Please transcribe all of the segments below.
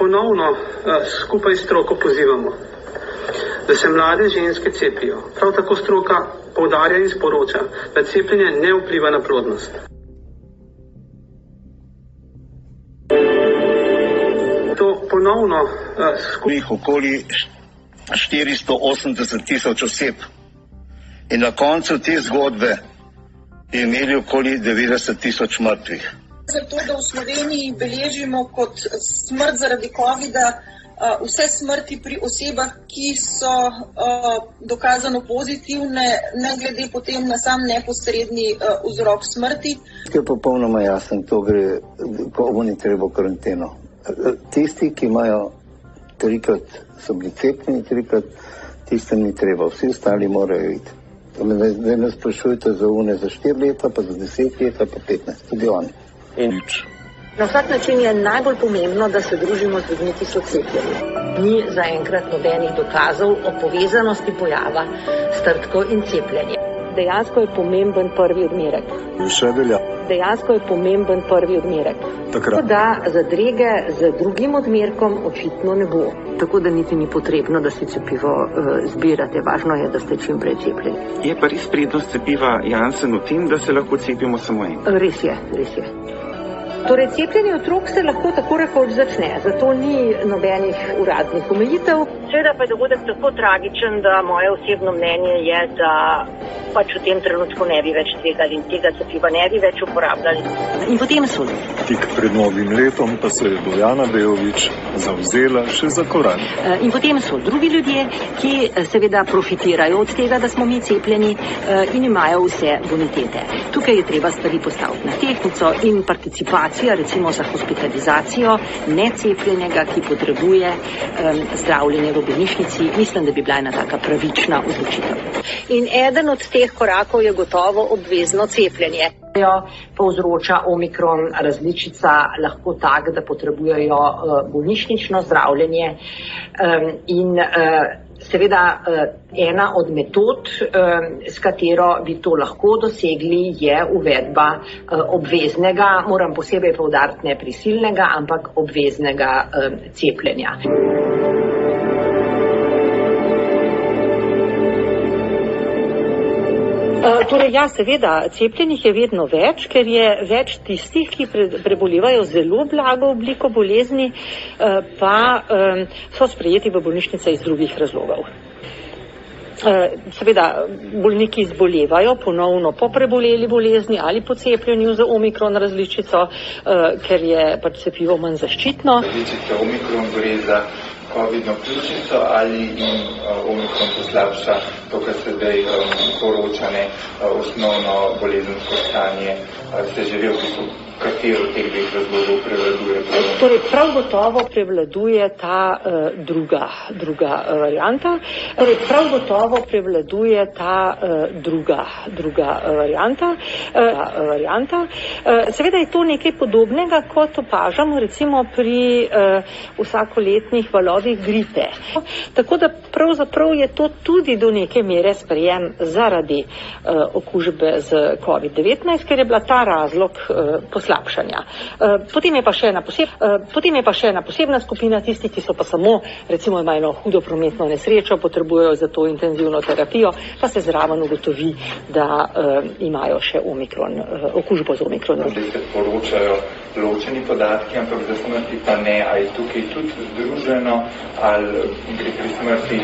ponovno uh, skupaj s stroko pozivamo, da se mlade ženske cepijo. Prav tako stroka povdarja in sporoča, da cepljenje ne vpliva na plodnost. To ponovno uh, skupaj. Okoli 480 tisoč oseb. In na koncu te zgodbe je imeli okoli 90 tisoč mrtvih. Zato, da v Sloveniji beležimo kot smrt zaradi COVID-a vse smrti pri osebah, ki so dokazano pozitivne, ne glede potem na sam neposredni vzrok smrti. Je popolnoma jasen, to gre, ko oni treba karanteno. Tisti, ki imajo trikrat, so bili cepljeni trikrat, tistem ni treba, vsi ostali morajo iti. Zdaj me sprašujete za une za 4 leta, pa za 10 leta, pa 15, tudi oni. In nič. Na vsak način je najbolj pomembno, da se družimo z ljudmi, ki so cepljeni. Ni zaenkrat nobenih dokazov o povezanosti pojava s trtko in cepljenjem. Dejansko je pomemben prvi odmerek. Še velja. Dejansko je pomemben prvi odmerek. Takrat. Da zadrege z drugim odmerkom očitno ne bo. Tako da niti ni potrebno, da si cepivo uh, zbirate. Važno je, da ste čim prej cepljeni. Je pa res prednost cepiva Janssen v tem, da se lahko cepimo samo enkrat? Res je, res je. Torej, cepljenje otrok se lahko tako rekoč začne, zato ni nobenih uradnih omejitev. Seveda pa je dogodek tako tragičen, da moje osebno mnenje je, da pač v tem trenutku ne bi več tvegali in tega cepiva ne bi več uporabljali. In potem so. Tik pred novim letom pa se je Bojana Bejovič zauzela še za korak. In potem so drugi ljudje, ki seveda profitirajo od tega, da smo mi cepljeni in imajo vse bonitete. Tukaj je treba stvari postaviti na tehnico in participacija, recimo za hospitalizacijo necepljenega, ki potrebuje um, zdravljenje v bolnišnici, mislim, da bi bila ena taka pravična odločitev. In eden od teh korakov je gotovo obvezno cepljenje. Povzroča omikron različica lahko tak, da potrebujejo uh, bolnišnično zdravljenje um, in uh, Seveda, ena od metod, s katero bi to lahko dosegli, je uvedba obveznega, moram posebej povdariti ne prisilnega, ampak obveznega cepljenja. Torej, ja, seveda, cepljenih je vedno več, ker je več tistih, ki prebolevajo zelo blago obliko bolezni, pa so sprejeti v bolnišnice iz drugih razlogov. Seveda, bolniki zbolevajo ponovno po preboleli bolezni ali po cepljenju za omikron različico, ker je pač cepivo manj zaščitno. Različica omikron gre za COVID-no ključnico ali jim uh, omikron poslabša to, kar se zdaj um, poročane uh, osnovno bolezensko stanje. Se želijo, katero teh dveh razlogov prevladuje? Torej, prav gotovo prevladuje ta uh, druga, druga uh, varianta. Torej, prav gotovo prevladuje ta uh, druga, druga uh, varianta. Uh, varianta. Uh, seveda je to nekaj podobnega, kot opažamo recimo pri uh, vsakoletnih valovih gripe. Tako da pravzaprav je to tudi do neke mere sprejem zaradi uh, okužbe z COVID-19, ker je bila ta razlog uh, poslednja slabšanja. Potem je pa še ena, poseb, potem je pa še ena posebna skupina tistih, ki so pa samo, recimo imajo eno hudo prometno nesrečo, potrebujejo za to intenzivno terapijo, pa se zraven ugotovi, da uh, imajo še omikron, okužbo z omikronom. Zdaj se poročajo ločeni podatki, ampak za smrti pa ne, ali tukaj tudi združeno, ali gre pri smrti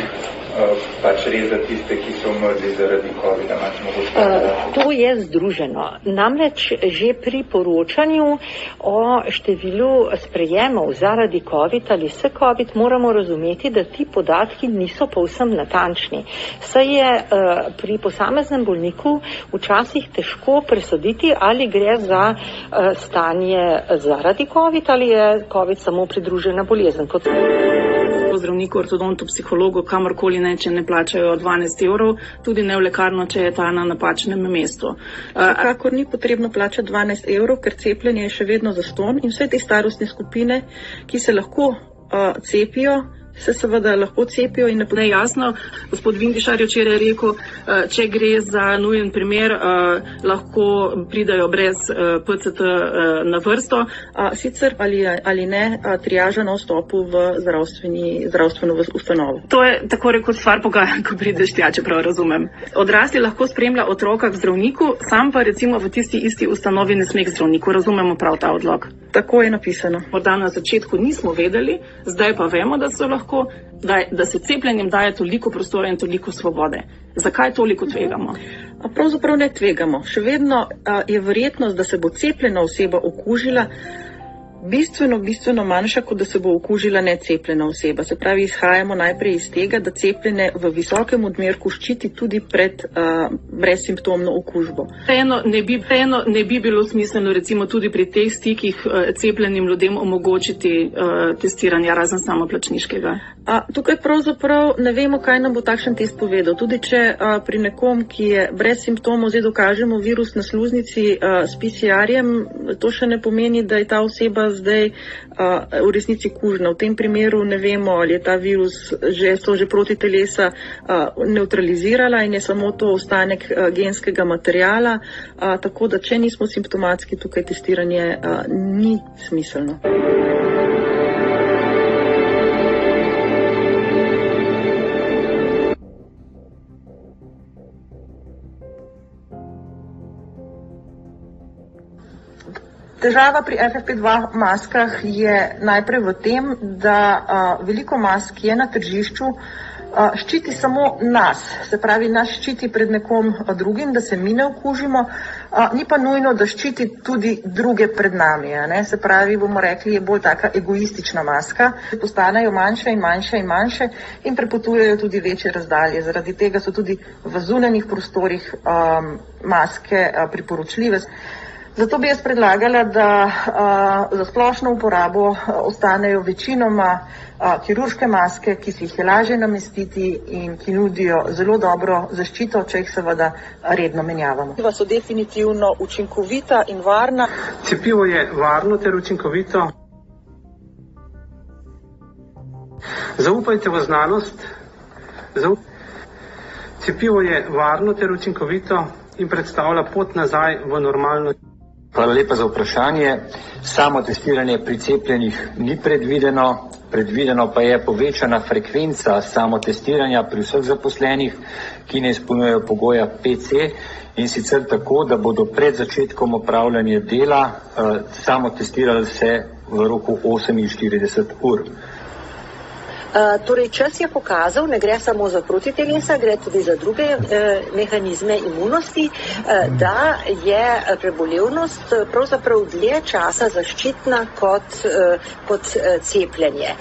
pač res za tiste, ki so umrli zaradi COVID-a? Uh, to je združeno. Namreč že pri poročanju o številu sprejemov zaradi COVID ali s COVID moramo razumeti, da ti podatki niso povsem natančni. Saj je uh, pri posameznem bolniku včasih težko presoditi, ali gre za uh, stanje zaradi COVID ali je COVID samo pridružena bolezen. Kot zdravniku, ortodontu, psihologu, kamorkoli ne, če ne plačajo 12 evrov, tudi ne v lekarno, če je ta na napačnem mestu. Kakor ni potrebno plačati 12 evrov, ker cepljenje je še vedno zaston in vse te starostne skupine, ki se lahko cepijo, se seveda lahko cepijo in ne podajo. Jasno, gospod Vindišar je včeraj rekel, eh, če gre za nujen primer, eh, lahko pridajo brez eh, PCT na vrsto. Sicer ali, ali ne, triaža na vstopu v zdravstveno ustanovo. To je tako rekoč stvar pogajanj, ko prideš tja, če prav razumem. Odrasli lahko spremlja otroka k zdravniku, sam pa recimo v tisti isti ustanovi ne sme k zdravniku. Razumemo prav ta odlog. Tako je napisano. Morda na začetku nismo vedeli, zdaj pa vemo, da so lahko lahko, da, da se cepljenjem daje toliko prostora in toliko svobode. Zakaj toliko tvegamo? Pravzaprav ne tvegamo. Še vedno a, je verjetnost, da se bo cepljena oseba okužila bistveno, bistveno manjša, kot da se bo okužila necepljena oseba. Se pravi, izhajamo najprej iz tega, da cepljene v visokem odmerku ščiti tudi pred uh, brezsimptomno okužbo. Eno ne, bi, eno ne bi bilo smiselno recimo tudi pri teh stikih uh, cepljenim ljudem omogočiti uh, testiranja razen samoplačniškega. A, tukaj pravzaprav ne vemo, kaj nam bo takšen test povedal. Tudi če a, pri nekom, ki je brez simptomov, zdaj dokažemo virus na sluznici a, s PCR-jem, to še ne pomeni, da je ta oseba zdaj a, v resnici kužna. V tem primeru ne vemo, ali je ta virus že, že proti telesa a, neutralizirala in je samo to ostanek a, genskega materijala. A, tako da, če nismo simptomatski, tukaj testiranje a, ni smiselno. Težava pri FFP2 maskah je najprej v tem, da a, veliko mask je na tržišču, a, ščiti samo nas, se pravi, nas ščiti pred nekom drugim, da se mi ne okužimo, a, ni pa nujno, da ščiti tudi druge pred nami. Se pravi, bomo rekli, je bolj taka egoistična maska, postanejo manjše in manjše in manjše in prepotujejo tudi večje razdalje. Zaradi tega so tudi v zunanih prostorih a, maske a, priporočljive. Zato bi jaz predlagala, da uh, za splošno uporabo uh, ostanejo večinoma uh, kirurške maske, ki si jih je lažje namestiti in ki nudijo zelo dobro zaščito, če jih seveda redno menjavamo. Cepiva so definitivno učinkovita in varna. Cepivo je varno ter učinkovito. Zaupajte v znanost. Zaup Cepivo je varno ter učinkovito in predstavlja pot nazaj v normalno. Hvala lepa za vprašanje. Samo testiranje pri cepljenih ni predvideno, predvideno pa je povečana frekvenca samo testiranja pri vseh zaposlenih, ki ne izpolnjujejo pogoja PC in sicer tako, da bodo pred začetkom opravljanja dela eh, samo testirali se v roku 48 ur. Torej, čas je pokazal, ne gre samo za protitelesa, gre tudi za druge eh, mehanizme imunosti, eh, da je prebolevnost pravzaprav dlje časa zaščitna kot, eh, kot cepljenje.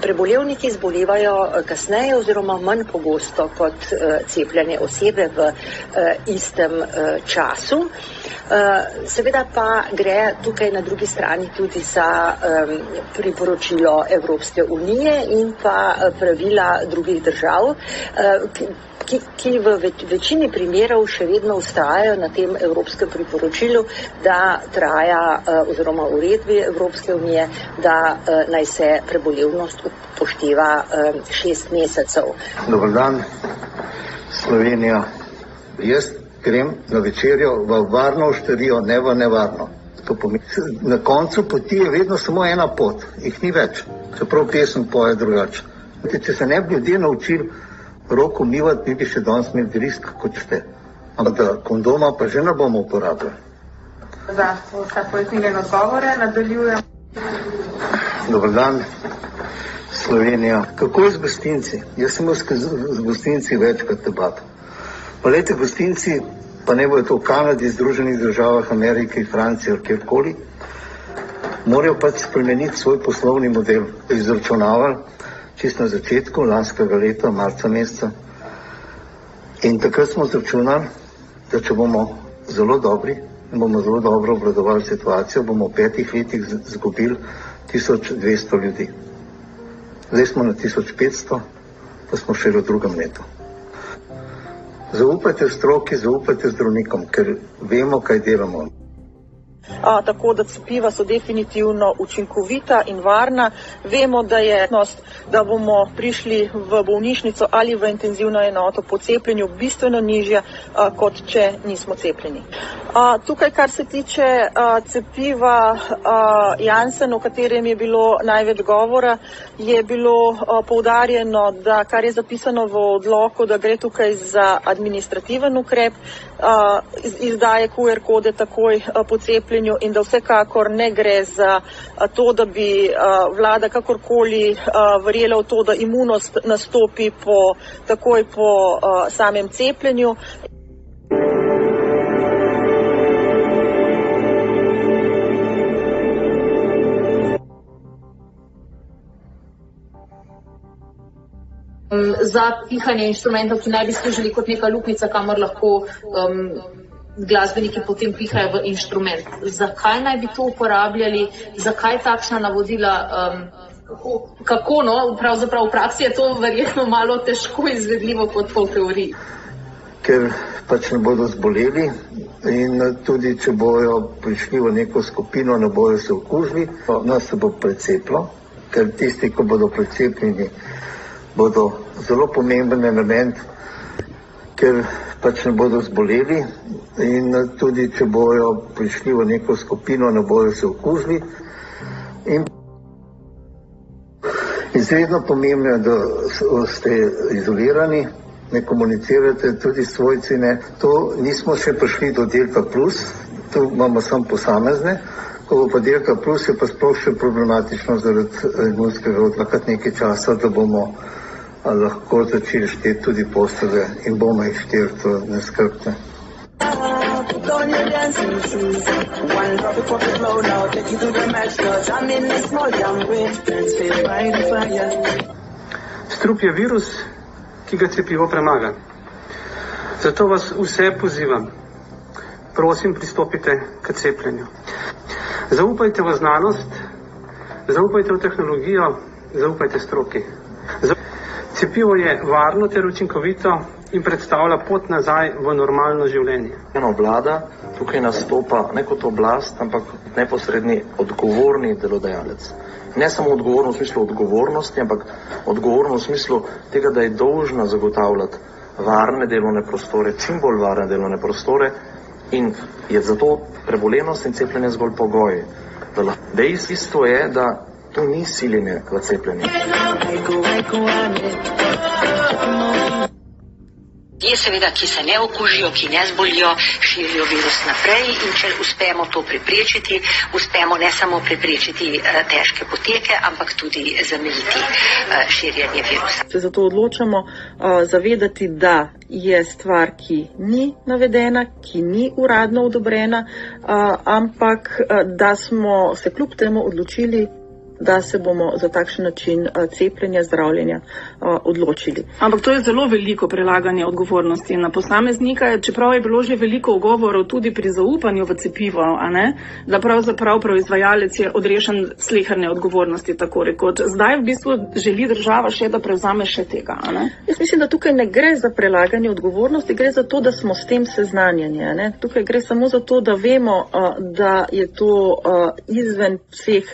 Prebolevniki zbolevajo kasneje oziroma manj pogosto kot cepljenje osebe v istem času. Seveda pa gre tukaj na drugi strani tudi za priporočilo Evropske unije in pa eh, pravila drugih držav, eh, ki, ki v večini primerov še vedno ustrajajo na tem evropskem priporočilu, da traja eh, oziroma uredbi Evropske unije, da naj se prebolevnost upošteva šest mesecev. Dobar dan, Slovenija. Jaz grem na večerjo v varno ošterijo, ne v nevarno. Na koncu poti je vedno samo ena pot, jih ni več čeprav pesem poje drugače. Če se ne bi ljudje naučili roko umivati, mi bi še danes imeli risk, kot ste. Ampak kondoma pa že ne bomo uporabljali. Za vse pojasnjene odgovore nadaljujem. Dobar dan, Slovenija. Kako je z gostinci? Jaz sem z gostinci večkrat debat. Pa lete gostinci, pa ne bojo to v Kanadi, Združenih državah Amerike, Franciji ali kjerkoli, morajo pač spremeniti svoj poslovni model. Izračunavali čisto na začetku lanskega leta, marca meseca. In takrat smo izračunali, da če bomo zelo dobri in bomo zelo dobro obvladovali situacijo, bomo v petih letih zgubili 1200 ljudi. Zdaj smo na 1500, pa smo še v drugem letu. Zaupajte stroki, zaupajte zdravnikom, ker vemo, kaj delamo. A, tako da cepiva so definitivno učinkovita in varna. Vemo, da je možnost, da bomo prišli v bolnišnico ali v intenzivno enoto po cepljenju bistveno nižja, a, kot če nismo cepljeni. A, tukaj, kar se tiče a, cepiva a, Janssen, o katerem je bilo največ govora, je bilo a, poudarjeno, da kar je zapisano v odloku, da gre tukaj za administrativen ukrep, a, izdaje QR kode takoj a, po cepljenju in da vsekakor ne gre za a, to, da bi a, vlada kakorkoli a, verjela v to, da imunost nastopi po, takoj po a, samem cepljenju. Za pihanje inštrumentov, ki naj bi služili kot neka luknjica, kamor lahko um, glasbeniki potem pihajo v inštrument. Zakaj naj bi to uporabljali, zakaj takšna navodila, um, kako no, pravzaprav v praksi je to verjetno malo težko izvedljivo kot po teoriji. Ker pač ne bodo zboleli in tudi, če bojo prišli v neko skupino, ne bojo se okužili, nas se bo preceplo, ker tisti, ko bodo precepljeni, bodo zelo pomemben element, ker pač ne bodo zboleli in tudi, če bojo prišli v neko skupino, ne bojo se okužili. In izredno pomembno je, da ste izolirani, ne komunicirate, tudi svojci ne. To nismo še prišli do delta plus, tu imamo samo posamezne. Ko pa delta plus, je pa sploh še problematično zaradi imunskega odlaka nekaj časa, da bomo lahko začeli šteti tudi postave in bomo jih šteli, to ne skrbte. Strup je virus, ki ga cepivo premaga. Zato vas vse pozivam, prosim, pristopite k cepljenju. Zaupajte v znanost, zaupajte v tehnologijo, zaupajte stroki. Cepivo je varno ter učinkovito in predstavlja pot nazaj v normalno življenje. Eno vlada tukaj nastopa ne kot oblast, ampak neposredni odgovorni delodajalec. Ne samo odgovorno v smislu odgovornosti, ampak odgovorno v smislu tega, da je dolžna zagotavljati varne delovne prostore, čim bolj varne delovne prostore in je zato preboljenost in cepljenje zgolj pogoj. Dejstvo je, da to ni siljenje v cepljenje. Ljudje, seveda, ki se ne okužijo, ki ne zbolijo, širijo virus naprej in če uspemo to preprečiti, uspemo ne samo preprečiti uh, težke poteke, ampak tudi zamejiti uh, širjenje virusa. Se zato odločamo uh, zavedati, da je stvar, ki ni navedena, ki ni uradno odobrena, ampak da smo se kljub temu odločili da se bomo za takšen način cepljenja, zdravljenja odločili. Ampak to je zelo veliko prelaganje odgovornosti na posameznika, čeprav je bilo že veliko ogovorov tudi pri zaupanju v cepivo, da pravzaprav proizvajalec je odrešen slehrne odgovornosti, tako rekoč. Zdaj v bistvu želi država še, da prevzame še tega. Jaz mislim, da tukaj ne gre za prelaganje odgovornosti, gre za to, da smo s tem seznanjeni. Tukaj gre samo za to, da vemo, da je to izven vseh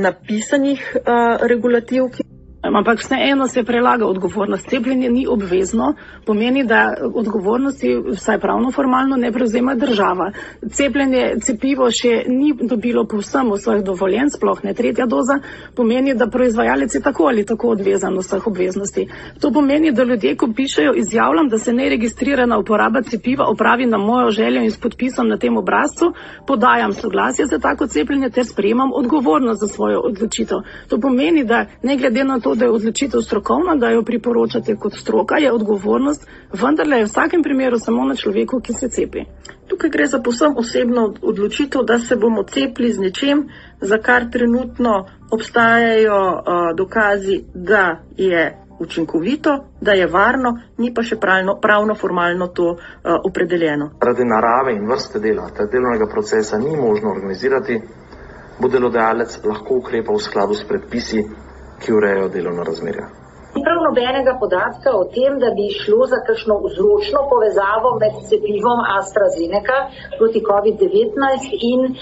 napisanih uh, regulativ. Ki... Ampak vseeno se prelaga odgovornost. Cepljenje ni obvezno, pomeni, da odgovornosti, vsaj pravno formalno, ne prevzema država. Cepljenje, cepivo še ni dobilo povsem vseh dovoljen, sploh ne tretja doza, pomeni, da proizvajalec je tako ali tako odvezan vseh obveznosti. To pomeni, da ljudje, ko pišejo, izjavljam, da se neregistrirana uporaba cepiva opravi na mojo željo in s podpisom na tem obrazcu, podajam soglasje za tako cepljenje ter sprejemam odgovornost za svojo odločitev. To pomeni, da ne glede na to, da je odločitev strokovna, da jo priporočate kot stroka, je odgovornost vendarle v vsakem primeru samo na človeku, ki se cepi. Tukaj gre za posebno osebno odločitev, da se bomo cepili z nečem, za kar trenutno obstajajo uh, dokazi, da je učinkovito, da je varno, ni pa še pravno, pravno formalno to uh, opredeljeno. Zaradi narave in vrste dela, tega delovnega procesa ni možno organizirati, bo delodajalec lahko ukrepal v skladu s predpisi ki urejajo delovno razmerje. Ni prav nobenega podatka o tem, da bi šlo za kakšno vzročno povezavo med cepivom AstraZeneca proti COVID-19 in uh,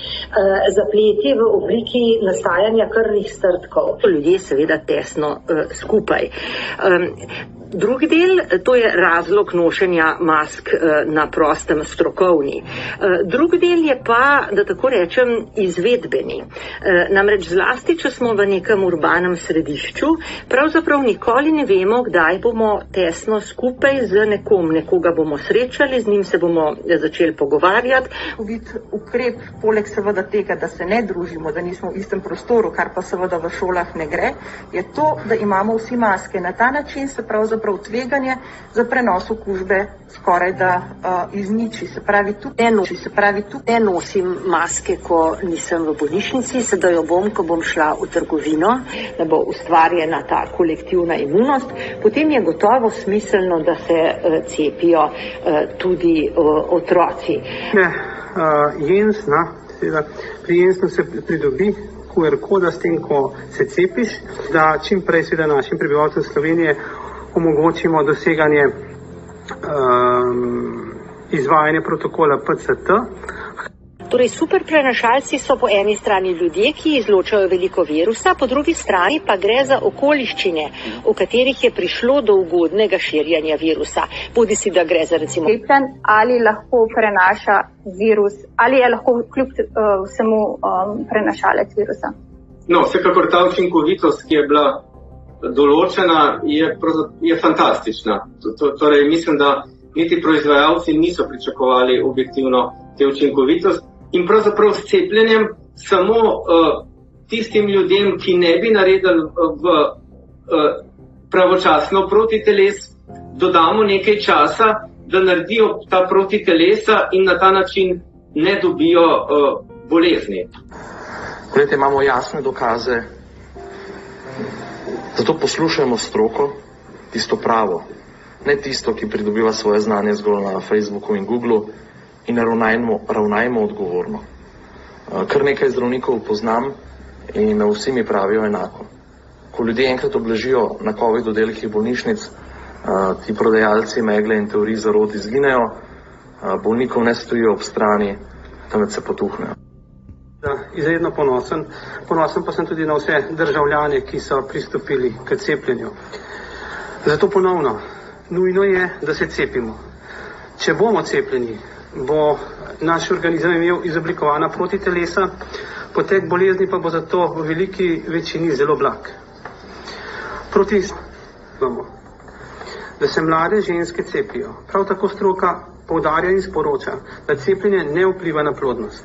zapleti v obliki nastajanja krvnih strdkov. Ljudje seveda tesno uh, skupaj. Um, Drugi del, to je razlog nošenja mask eh, na prostem strokovni. Eh, drugi del je pa, da tako rečem, izvedbeni. Eh, namreč zlasti, če smo v nekem urbanem središču, pravzaprav nikoli ne vemo, kdaj bomo tesno skupaj z nekom, nekoga bomo srečali, z njim se bomo začeli pogovarjati. Ukrep, poleg seveda tega, da se ne družimo, da nismo v istem prostoru, kar pa seveda v šolah ne gre, je to, da imamo vsi maske. Na ta način se pravzaprav pravzaprav tveganje za prenos okužbe skoraj da uh, izniči. Se pravi, tu ne nosim, se pravi, tu ne nosim maske, ko nisem v bolnišnici, sedaj jo bom, ko bom šla v trgovino, da bo ustvarjena ta kolektivna imunost. Potem je gotovo smiselno, da se uh, cepijo uh, tudi uh, otroci. Ne, uh, Jens, na, seveda, pri Jensu se pridobi QR koda s tem, ko se cepiš, da čim prej seveda našim prebivalcem Slovenije omogočimo doseganje um, izvajanja protokola PCT. Torej, super prenašalci so po eni strani ljudje, ki izločajo veliko virusa, po drugi strani pa gre za okoliščine, v katerih je prišlo do ugodnega širjanja virusa. Bodi si, da gre za recimo. Cepljen ali lahko prenaša virus, ali je lahko kljub uh, vsemu um, prenašalec virusa. No, vsekakor ta učinkovitost, ki je bila določena, je, je fantastična. Torej, mislim, da niti proizvajalci niso pričakovali objektivno te učinkovitosti in pravzaprav s cepljenjem samo uh, tistim ljudem, ki ne bi naredili v uh, pravočasno proti teles, dodamo nekaj časa, da naredijo ta proti telesa in na ta način ne dobijo uh, bolezni. Glede, imamo jasne dokaze, Zato poslušajmo stroko, tisto pravo, ne tisto, ki pridobiva svoje znanje zgolj na Facebooku in Googlu in ravnajmo, ravnajmo odgovorno. Eh, kar nekaj zdravnikov poznam in vsi mi pravijo enako. Ko ljudje enkrat obležijo na COVID oddelkih bolnišnic, eh, ti prodajalci megle in teorij zarod izginejo, eh, bolnikov ne stojijo ob strani, temveč se potuhnejo izredno ponosen. Ponosen pa sem tudi na vse državljane, ki so pristopili k cepljenju. Zato ponovno, nujno je, da se cepimo. Če bomo cepljeni, bo naš organizem imel izoblikovana protitelesa, potek bolezni pa bo zato v veliki večini zelo blag. Proti imamo, da se mlade ženske cepijo. Prav tako stroka poudarja in sporoča, da cepljenje ne vpliva na plodnost.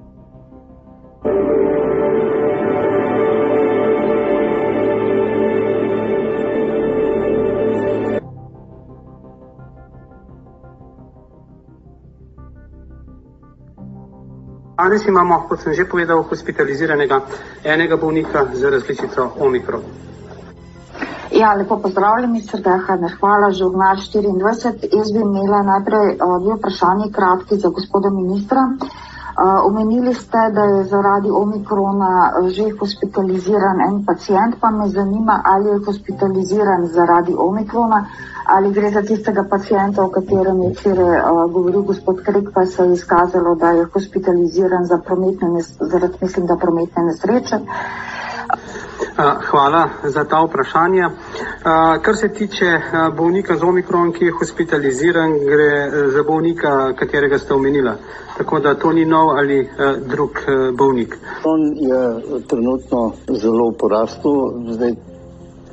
Danes imamo, kot sem že povedal, hospitaliziranega enega bolnika z različico Omikron. Ja, lepo pozdravljeni, minister Dehane. Hvala, žurnal 24. Jaz bi imela najprej uh, dve vprašanje kratki za gospoda ministra. Uh, omenili ste, da je zaradi omikrona uh, že hospitaliziran en pacijent, pa me zanima, ali je hospitaliziran zaradi omikrona ali gre za tistega pacijenta, o katerem je včeraj uh, govoril gospod Krik, pa se je izkazalo, da je hospitaliziran za prometne, zaradi, mislim, da prometne nesreče. Hvala za ta vprašanja. Kar se tiče bolnika z omikron, ki je hospitaliziran, gre za bolnika, katerega ste omenila. Tako da to ni nov ali drug bolnik. On je trenutno zelo v porastu. Zdaj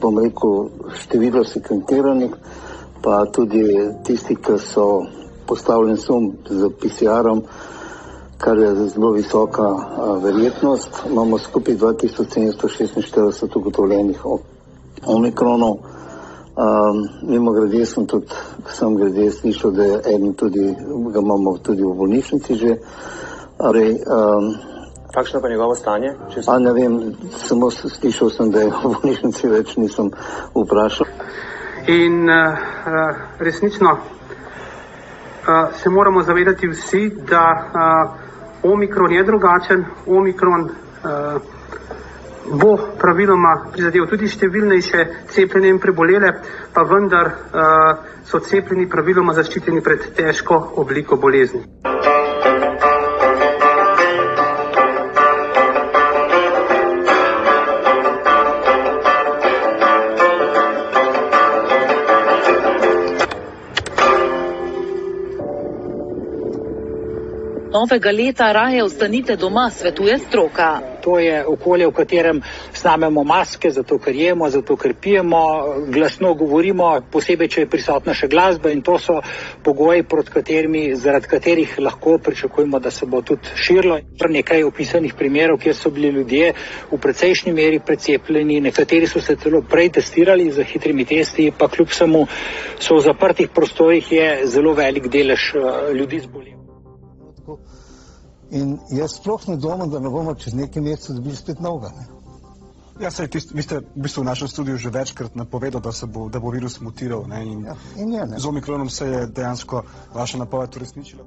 bom rekel, število sekventiranih, pa tudi tisti, ki so postavljeni sum z PCR-om, kar je zelo visoka verjetnost. Imamo skupaj 2746 ugotovljenih omikronov. Um, mimo grede sem tudi, sem grede slišal, da je eden tudi, ga imamo tudi v bolnišnici že. Torej, um, Kakšno pa njegovo stanje? A ne vem, samo slišal sem, da je v bolnišnici več nisem vprašal. In uh, resnično se moramo zavedati vsi, da uh, omikron je drugačen, omikron uh, bo praviloma prizadel tudi številnejše cepljene in prebolele, pa vendar uh, so cepljeni praviloma zaščiteni pred težko obliko bolezni. Novega leta raje ostanite doma, svetuje stroka. To je okolje, v katerem snamemo maske, zato ker jemo, zato ker pijemo, glasno govorimo, posebej, če je prisotna še glasba in to so pogoji, katerimi, zaradi katerih lahko pričakujemo, da se bo tudi širilo. Nekaj opisanih primerov, kjer so bili ljudje v precejšnji meri precepljeni, nekateri so se celo prej testirali za hitrimi testi, pa kljub samo so v zaprtih prostorih je zelo velik delež uh, ljudi zbolel. In jaz sploh ne dvomim, da ne bomo čez nekaj mesecev dobili spet novega. Ne? Ja, sej, tist, vi ste v, bistvu v našem studiu že večkrat napovedali, da, bo, da bo virus mutiral. Ne? In, ja, in je, z omikronom se je dejansko vaša napoved uresničila.